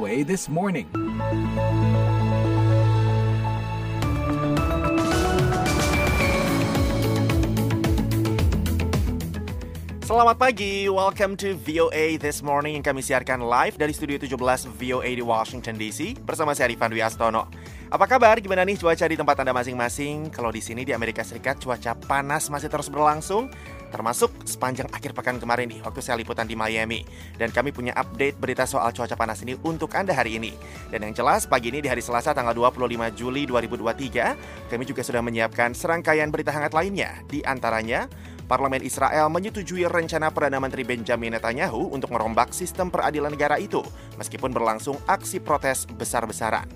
VOA This Morning. Selamat pagi, welcome to VOA This Morning yang kami siarkan live dari Studio 17 VOA di Washington DC bersama saya Rifan Dwi Astono. Apa kabar? Gimana nih cuaca di tempat Anda masing-masing? Kalau di sini di Amerika Serikat cuaca panas masih terus berlangsung termasuk sepanjang akhir pekan kemarin nih waktu saya liputan di Miami. Dan kami punya update berita soal cuaca panas ini untuk Anda hari ini. Dan yang jelas pagi ini di hari Selasa tanggal 25 Juli 2023, kami juga sudah menyiapkan serangkaian berita hangat lainnya. Di antaranya, Parlemen Israel menyetujui rencana Perdana Menteri Benjamin Netanyahu untuk merombak sistem peradilan negara itu, meskipun berlangsung aksi protes besar-besaran.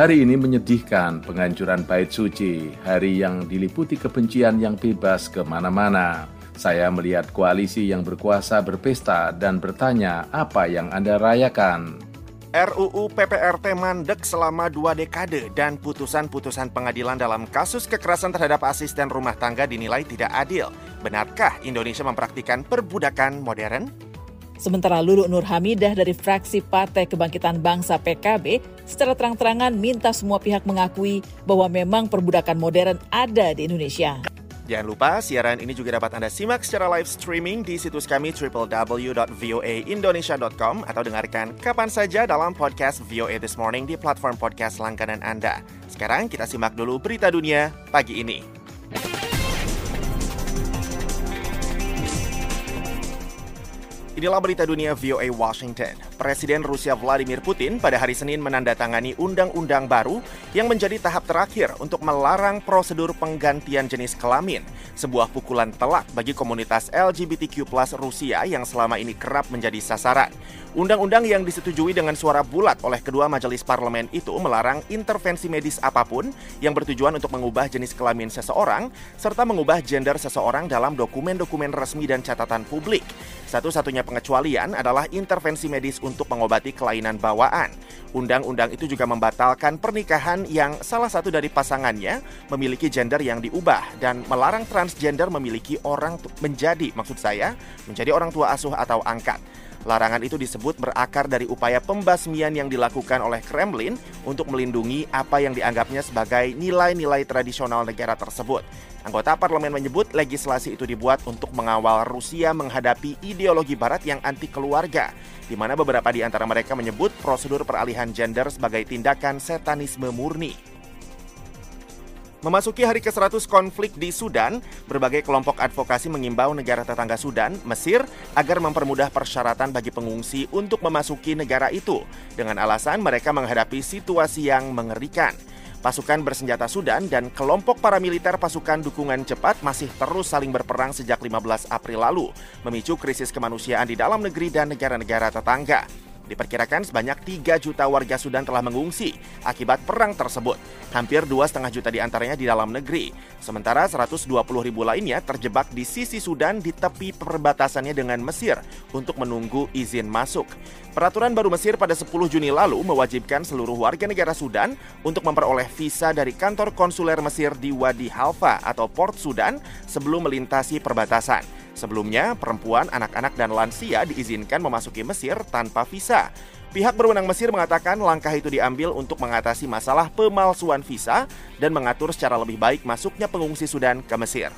Hari ini menyedihkan penghancuran bait suci, hari yang diliputi kebencian yang bebas ke mana-mana. Saya melihat koalisi yang berkuasa berpesta dan bertanya apa yang Anda rayakan. RUU PPRT mandek selama dua dekade dan putusan-putusan pengadilan dalam kasus kekerasan terhadap asisten rumah tangga dinilai tidak adil. Benarkah Indonesia mempraktikkan perbudakan modern? Sementara Lulu Nur Hamidah dari fraksi Partai Kebangkitan Bangsa PKB secara terang-terangan minta semua pihak mengakui bahwa memang perbudakan modern ada di Indonesia. Jangan lupa, siaran ini juga dapat Anda simak secara live streaming di situs kami www.voaindonesia.com atau dengarkan kapan saja dalam podcast VOA This Morning di platform podcast langganan Anda. Sekarang kita simak dulu berita dunia pagi ini. Inilah berita dunia VOA Washington. Presiden Rusia Vladimir Putin pada hari Senin menandatangani undang-undang baru yang menjadi tahap terakhir untuk melarang prosedur penggantian jenis kelamin, sebuah pukulan telak bagi komunitas LGBTQ+ Rusia yang selama ini kerap menjadi sasaran. Undang-undang yang disetujui dengan suara bulat oleh kedua majelis parlemen itu melarang intervensi medis apa pun yang bertujuan untuk mengubah jenis kelamin seseorang serta mengubah gender seseorang dalam dokumen-dokumen resmi dan catatan publik. Satu-satunya pengecualian adalah intervensi medis untuk mengobati kelainan bawaan. Undang-undang itu juga membatalkan pernikahan yang salah satu dari pasangannya memiliki gender yang diubah dan melarang transgender memiliki orang menjadi maksud saya menjadi orang tua asuh atau angkat. Larangan itu disebut berakar dari upaya pembasmian yang dilakukan oleh Kremlin untuk melindungi apa yang dianggapnya sebagai nilai-nilai tradisional negara tersebut. Anggota parlemen menyebut legislasi itu dibuat untuk mengawal Rusia menghadapi ideologi barat yang anti keluarga, di mana beberapa di antara mereka menyebut prosedur peralihan gender sebagai tindakan setanisme murni. Memasuki hari ke-100 konflik di Sudan, berbagai kelompok advokasi mengimbau negara tetangga Sudan, Mesir, agar mempermudah persyaratan bagi pengungsi untuk memasuki negara itu, dengan alasan mereka menghadapi situasi yang mengerikan. Pasukan bersenjata Sudan dan kelompok paramiliter pasukan dukungan cepat masih terus saling berperang sejak 15 April lalu, memicu krisis kemanusiaan di dalam negeri dan negara-negara tetangga. Diperkirakan sebanyak 3 juta warga Sudan telah mengungsi akibat perang tersebut. Hampir 2,5 juta di antaranya di dalam negeri. Sementara 120 ribu lainnya terjebak di sisi Sudan di tepi perbatasannya dengan Mesir untuk menunggu izin masuk. Peraturan baru Mesir pada 10 Juni lalu mewajibkan seluruh warga negara Sudan untuk memperoleh visa dari kantor konsuler Mesir di Wadi Halfa atau Port Sudan sebelum melintasi perbatasan. Sebelumnya, perempuan, anak-anak, dan lansia diizinkan memasuki Mesir tanpa visa. Pihak berwenang Mesir mengatakan langkah itu diambil untuk mengatasi masalah pemalsuan visa dan mengatur secara lebih baik masuknya pengungsi Sudan ke Mesir.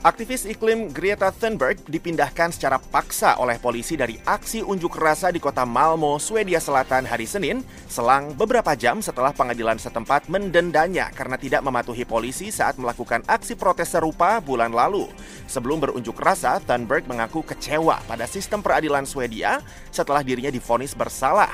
Aktivis iklim Greta Thunberg dipindahkan secara paksa oleh polisi dari aksi unjuk rasa di kota Malmo, Swedia Selatan hari Senin, selang beberapa jam setelah pengadilan setempat mendendanya karena tidak mematuhi polisi saat melakukan aksi protes serupa bulan lalu. Sebelum berunjuk rasa, Thunberg mengaku kecewa pada sistem peradilan Swedia setelah dirinya difonis bersalah.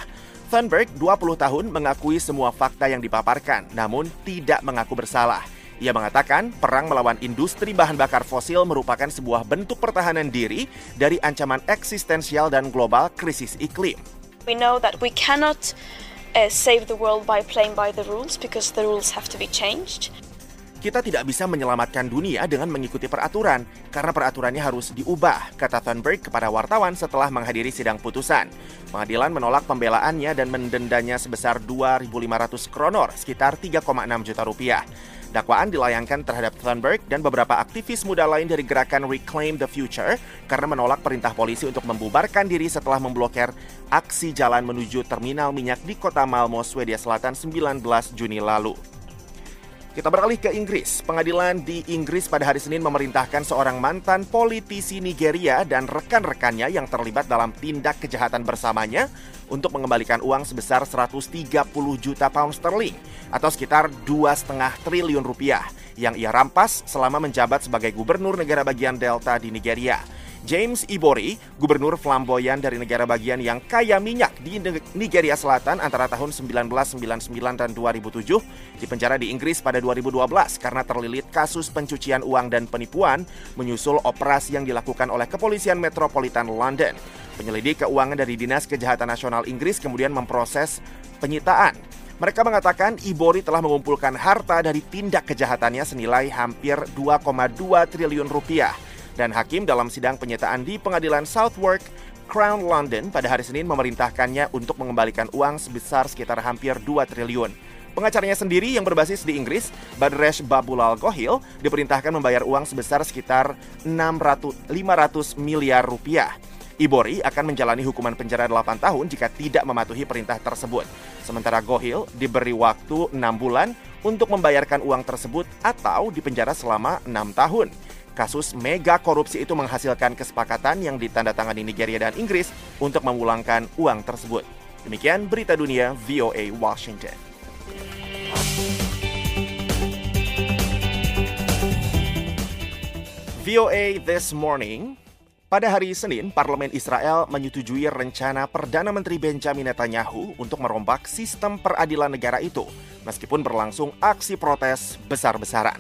Thunberg, 20 tahun, mengakui semua fakta yang dipaparkan, namun tidak mengaku bersalah. Ia mengatakan perang melawan industri bahan bakar fosil merupakan sebuah bentuk pertahanan diri dari ancaman eksistensial dan global krisis iklim. We know that we cannot uh, save the world by playing by the rules because the rules have to be changed. Kita tidak bisa menyelamatkan dunia dengan mengikuti peraturan, karena peraturannya harus diubah, kata Thunberg kepada wartawan setelah menghadiri sidang putusan. Pengadilan menolak pembelaannya dan mendendanya sebesar 2.500 kronor, sekitar 3,6 juta rupiah. Dakwaan dilayangkan terhadap Thunberg dan beberapa aktivis muda lain dari gerakan Reclaim the Future karena menolak perintah polisi untuk membubarkan diri setelah memblokir aksi jalan menuju terminal minyak di kota Malmo, Swedia Selatan 19 Juni lalu. Kita beralih ke Inggris. Pengadilan di Inggris pada hari Senin memerintahkan seorang mantan politisi Nigeria dan rekan-rekannya yang terlibat dalam tindak kejahatan bersamanya untuk mengembalikan uang sebesar 130 juta pound sterling atau sekitar 2,5 triliun rupiah yang ia rampas selama menjabat sebagai gubernur negara bagian Delta di Nigeria. James Ibori, gubernur flamboyan dari negara bagian yang kaya minyak di Nigeria Selatan antara tahun 1999 dan 2007, dipenjara di Inggris pada 2012 karena terlilit kasus pencucian uang dan penipuan menyusul operasi yang dilakukan oleh Kepolisian Metropolitan London. Penyelidik keuangan dari Dinas Kejahatan Nasional Inggris kemudian memproses penyitaan. Mereka mengatakan Ibori telah mengumpulkan harta dari tindak kejahatannya senilai hampir 2,2 triliun rupiah dan hakim dalam sidang penyitaan di pengadilan Southwark Crown London pada hari Senin memerintahkannya untuk mengembalikan uang sebesar sekitar hampir 2 triliun. Pengacaranya sendiri yang berbasis di Inggris, Badresh Babulal Gohil, diperintahkan membayar uang sebesar sekitar 600, 500 miliar rupiah. Ibori akan menjalani hukuman penjara 8 tahun jika tidak mematuhi perintah tersebut. Sementara Gohil diberi waktu 6 bulan untuk membayarkan uang tersebut atau dipenjara selama 6 tahun. Kasus mega korupsi itu menghasilkan kesepakatan yang ditandatangani Nigeria dan Inggris untuk memulangkan uang tersebut. Demikian berita dunia VOA Washington. VOA This Morning pada hari Senin, Parlemen Israel menyetujui rencana Perdana Menteri Benjamin Netanyahu untuk merombak sistem peradilan negara itu, meskipun berlangsung aksi protes besar-besaran.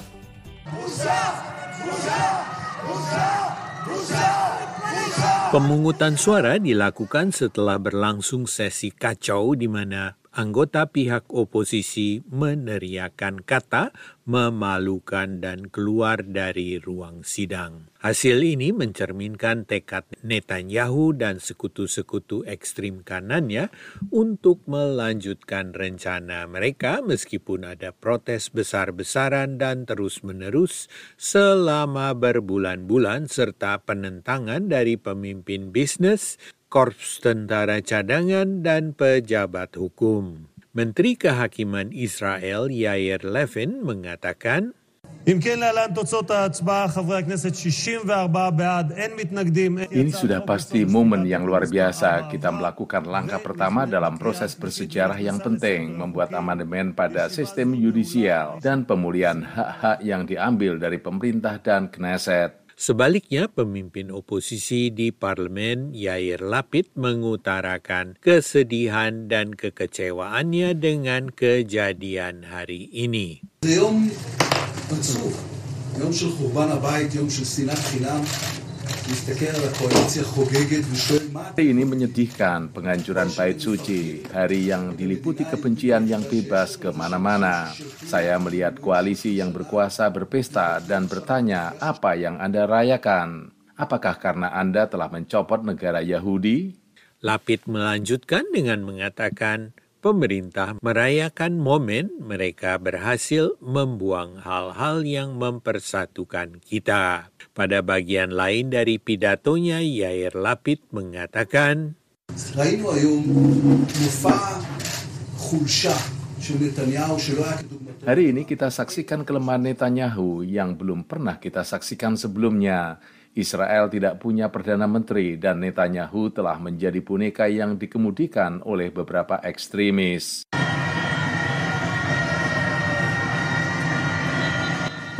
Pemungutan suara dilakukan setelah berlangsung sesi kacau di mana anggota pihak oposisi meneriakan kata memalukan dan keluar dari ruang sidang. Hasil ini mencerminkan tekad Netanyahu dan sekutu-sekutu ekstrim kanannya untuk melanjutkan rencana mereka meskipun ada protes besar-besaran dan terus-menerus selama berbulan-bulan serta penentangan dari pemimpin bisnis Korps Tentara Cadangan dan pejabat hukum. Menteri Kehakiman Israel Yair Levin mengatakan, ini sudah pasti momen yang luar biasa. Kita melakukan langkah pertama dalam proses bersejarah yang penting, membuat amandemen pada sistem yudisial dan pemulihan hak-hak yang diambil dari pemerintah dan Knesset. Sebaliknya, pemimpin oposisi di parlemen Yair Lapid mengutarakan kesedihan dan kekecewaannya dengan kejadian hari ini. Hari ini menyedihkan penghancuran bait suci, hari yang diliputi kebencian yang bebas ke mana-mana. Saya melihat koalisi yang berkuasa berpesta dan bertanya apa yang Anda rayakan. Apakah karena Anda telah mencopot negara Yahudi? Lapid melanjutkan dengan mengatakan, pemerintah merayakan momen mereka berhasil membuang hal-hal yang mempersatukan kita. Pada bagian lain dari pidatonya, Yair Lapid mengatakan, Hari ini kita saksikan kelemahan Netanyahu yang belum pernah kita saksikan sebelumnya. Israel tidak punya Perdana Menteri dan Netanyahu telah menjadi boneka yang dikemudikan oleh beberapa ekstremis.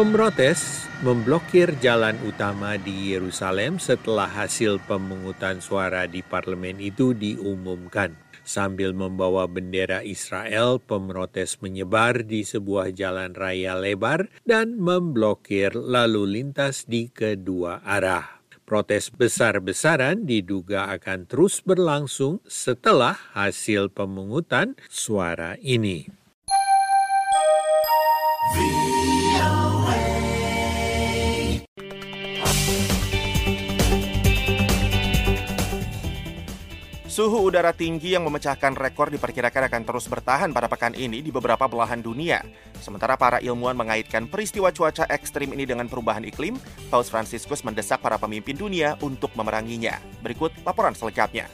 Pemrotes memblokir jalan utama di Yerusalem setelah hasil pemungutan suara di parlemen itu diumumkan. Sambil membawa bendera Israel, pemrotes menyebar di sebuah jalan raya lebar dan memblokir lalu lintas di kedua arah. Protes besar-besaran diduga akan terus berlangsung setelah hasil pemungutan suara ini. Suhu udara tinggi yang memecahkan rekor diperkirakan akan terus bertahan pada pekan ini di beberapa belahan dunia. Sementara para ilmuwan mengaitkan peristiwa cuaca ekstrim ini dengan perubahan iklim, Paus Franciscus mendesak para pemimpin dunia untuk memeranginya. Berikut laporan selengkapnya.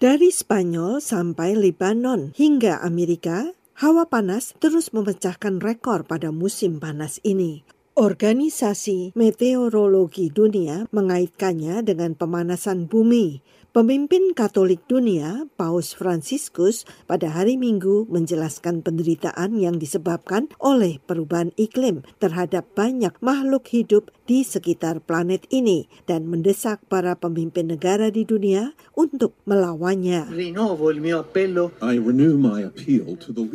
Dari Spanyol sampai Lebanon hingga Amerika, hawa panas terus memecahkan rekor pada musim panas ini. Organisasi Meteorologi Dunia mengaitkannya dengan pemanasan bumi Pemimpin Katolik dunia, Paus Franciscus, pada hari Minggu menjelaskan penderitaan yang disebabkan oleh perubahan iklim terhadap banyak makhluk hidup di sekitar planet ini dan mendesak para pemimpin negara di dunia untuk melawannya.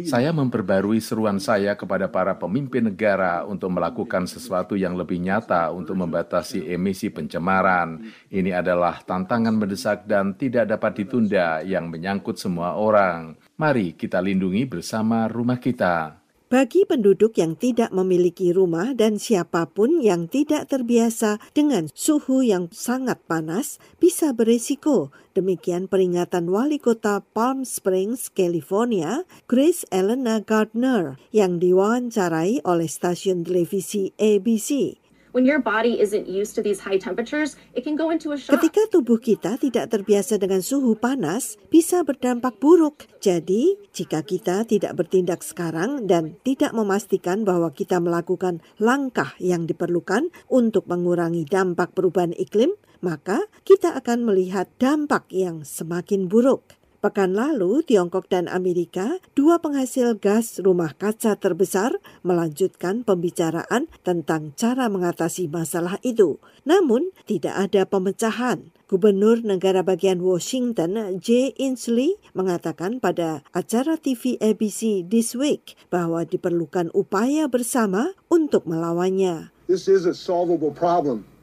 Saya memperbarui seruan saya kepada para pemimpin negara untuk melakukan sesuatu yang lebih nyata untuk membatasi emisi pencemaran. Ini adalah tantangan mendesak dan tidak dapat ditunda yang menyangkut semua orang. Mari kita lindungi bersama rumah kita. Bagi penduduk yang tidak memiliki rumah dan siapa pun yang tidak terbiasa dengan suhu yang sangat panas bisa beresiko. Demikian peringatan wali kota Palm Springs, California, Chris Elena Gardner, yang diwawancarai oleh stasiun televisi ABC. When your body isn't used to these high temperatures, it can go into a shock. Ketika tubuh kita tidak terbiasa dengan suhu panas, bisa berdampak buruk. Jadi, jika kita tidak bertindak sekarang dan tidak memastikan bahwa kita melakukan langkah yang diperlukan untuk mengurangi dampak perubahan iklim, maka kita akan melihat dampak yang semakin buruk. Pekan lalu, Tiongkok dan Amerika, dua penghasil gas rumah kaca terbesar, melanjutkan pembicaraan tentang cara mengatasi masalah itu. Namun, tidak ada pemecahan. Gubernur negara bagian Washington, Jay Inslee, mengatakan pada acara TV ABC This Week bahwa diperlukan upaya bersama untuk melawannya.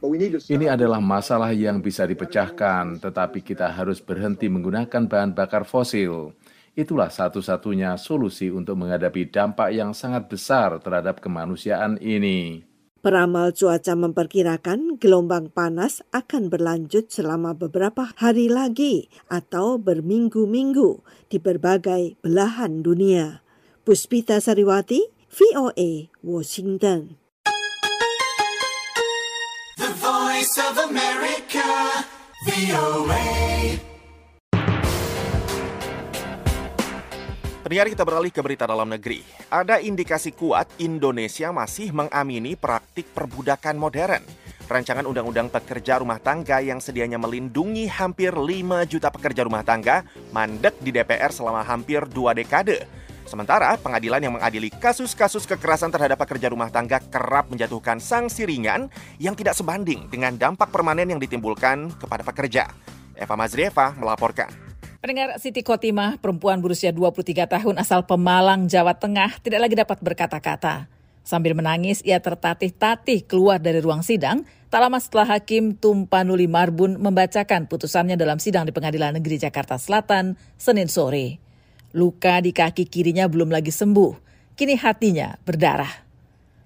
Ini adalah masalah yang bisa dipecahkan, tetapi kita harus berhenti menggunakan bahan bakar fosil. Itulah satu-satunya solusi untuk menghadapi dampak yang sangat besar terhadap kemanusiaan ini. Peramal cuaca memperkirakan gelombang panas akan berlanjut selama beberapa hari lagi atau berminggu-minggu di berbagai belahan dunia. Puspita Sariwati, VOA, Washington. Voice of America, VOA. Pendengar kita beralih ke berita dalam negeri. Ada indikasi kuat Indonesia masih mengamini praktik perbudakan modern. Rancangan Undang-Undang Pekerja Rumah Tangga yang sedianya melindungi hampir 5 juta pekerja rumah tangga mandek di DPR selama hampir dua dekade. Sementara pengadilan yang mengadili kasus-kasus kekerasan terhadap pekerja rumah tangga kerap menjatuhkan sanksi ringan yang tidak sebanding dengan dampak permanen yang ditimbulkan kepada pekerja. Eva Mazrieva melaporkan. Pendengar Siti Kotimah, perempuan berusia 23 tahun asal Pemalang, Jawa Tengah, tidak lagi dapat berkata-kata. Sambil menangis, ia tertatih-tatih keluar dari ruang sidang, tak lama setelah Hakim Tumpanuli Marbun membacakan putusannya dalam sidang di Pengadilan Negeri Jakarta Selatan, Senin sore. Luka di kaki kirinya belum lagi sembuh. Kini hatinya berdarah.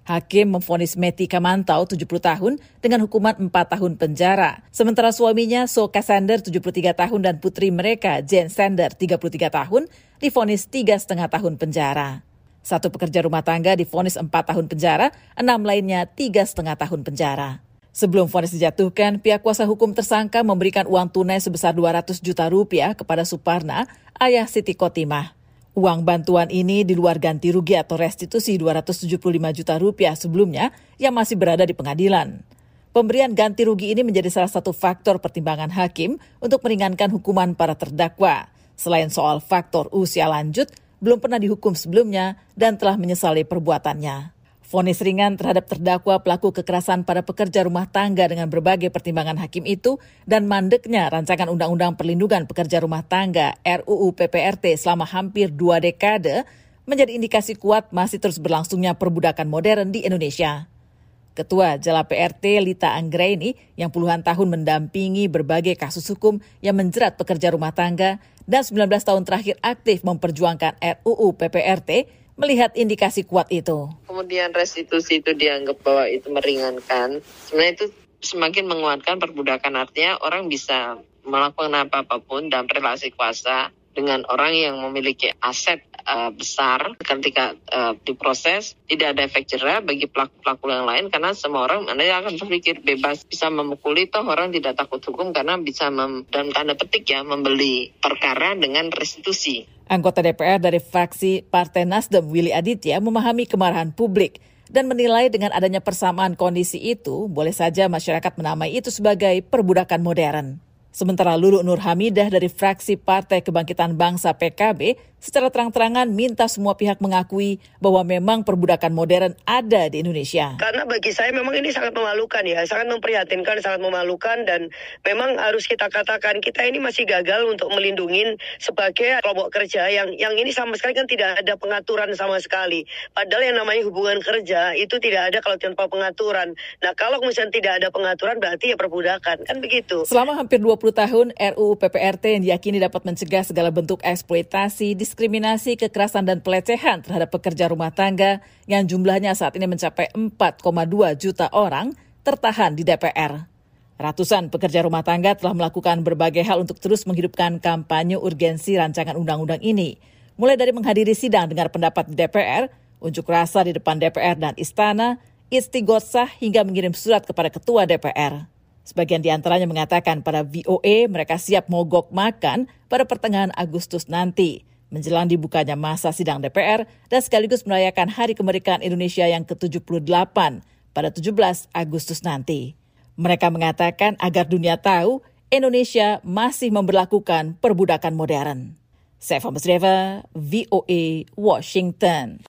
Hakim memfonis Meti Kamantau 70 tahun dengan hukuman 4 tahun penjara. Sementara suaminya Soka Sander 73 tahun dan putri mereka Jen Sander 33 tahun difonis 3,5 tahun penjara. Satu pekerja rumah tangga difonis 4 tahun penjara, enam lainnya 3,5 tahun penjara. Sebelum vonis dijatuhkan, pihak kuasa hukum tersangka memberikan uang tunai sebesar 200 juta rupiah kepada Suparna, ayah Siti Kotimah. Uang bantuan ini di luar ganti rugi atau restitusi 275 juta rupiah sebelumnya yang masih berada di pengadilan. Pemberian ganti rugi ini menjadi salah satu faktor pertimbangan hakim untuk meringankan hukuman para terdakwa. Selain soal faktor usia lanjut, belum pernah dihukum sebelumnya dan telah menyesali perbuatannya. Fonis ringan terhadap terdakwa pelaku kekerasan pada pekerja rumah tangga dengan berbagai pertimbangan hakim itu dan mandeknya rancangan Undang-Undang Perlindungan Pekerja Rumah Tangga RUU PPRT selama hampir dua dekade menjadi indikasi kuat masih terus berlangsungnya perbudakan modern di Indonesia. Ketua Jala PRT Lita Anggraini yang puluhan tahun mendampingi berbagai kasus hukum yang menjerat pekerja rumah tangga dan 19 tahun terakhir aktif memperjuangkan RUU PPRT melihat indikasi kuat itu. Kemudian restitusi itu dianggap bahwa itu meringankan. Sebenarnya itu semakin menguatkan perbudakan artinya orang bisa melakukan apa-apapun dalam relasi kuasa dengan orang yang memiliki aset uh, besar ketika uh, diproses tidak ada efek jerah bagi pelaku-pelaku yang lain karena semua orang anda akan berpikir bebas bisa memukuli toh orang tidak takut hukum karena bisa mem, dalam tanda petik ya membeli perkara dengan restitusi. Anggota DPR dari fraksi Partai Nasdem Willy Aditya memahami kemarahan publik dan menilai dengan adanya persamaan kondisi itu, boleh saja masyarakat menamai itu sebagai perbudakan modern. Sementara Lulu Nur Hamidah dari fraksi Partai Kebangkitan Bangsa PKB secara terang-terangan minta semua pihak mengakui bahwa memang perbudakan modern ada di Indonesia. Karena bagi saya memang ini sangat memalukan ya, sangat memprihatinkan, sangat memalukan dan memang harus kita katakan kita ini masih gagal untuk melindungi sebagai kelompok kerja yang yang ini sama sekali kan tidak ada pengaturan sama sekali. Padahal yang namanya hubungan kerja itu tidak ada kalau tanpa pengaturan. Nah kalau misalnya tidak ada pengaturan berarti ya perbudakan kan begitu. Selama hampir 20 tahun RUU PPRT yang diyakini dapat mencegah segala bentuk eksploitasi, diskriminasi, kekerasan, dan pelecehan terhadap pekerja rumah tangga yang jumlahnya saat ini mencapai 4,2 juta orang tertahan di DPR. Ratusan pekerja rumah tangga telah melakukan berbagai hal untuk terus menghidupkan kampanye urgensi rancangan undang-undang ini, mulai dari menghadiri sidang dengar pendapat di DPR, unjuk rasa di depan DPR dan istana, istighosah hingga mengirim surat kepada ketua DPR. Sebagian di antaranya mengatakan pada VOA mereka siap mogok makan pada pertengahan Agustus nanti menjelang dibukanya masa sidang DPR dan sekaligus merayakan Hari Kemerdekaan Indonesia yang ke-78 pada 17 Agustus nanti. Mereka mengatakan agar dunia tahu Indonesia masih memperlakukan perbudakan modern. Saya Musreva, VOA, Washington.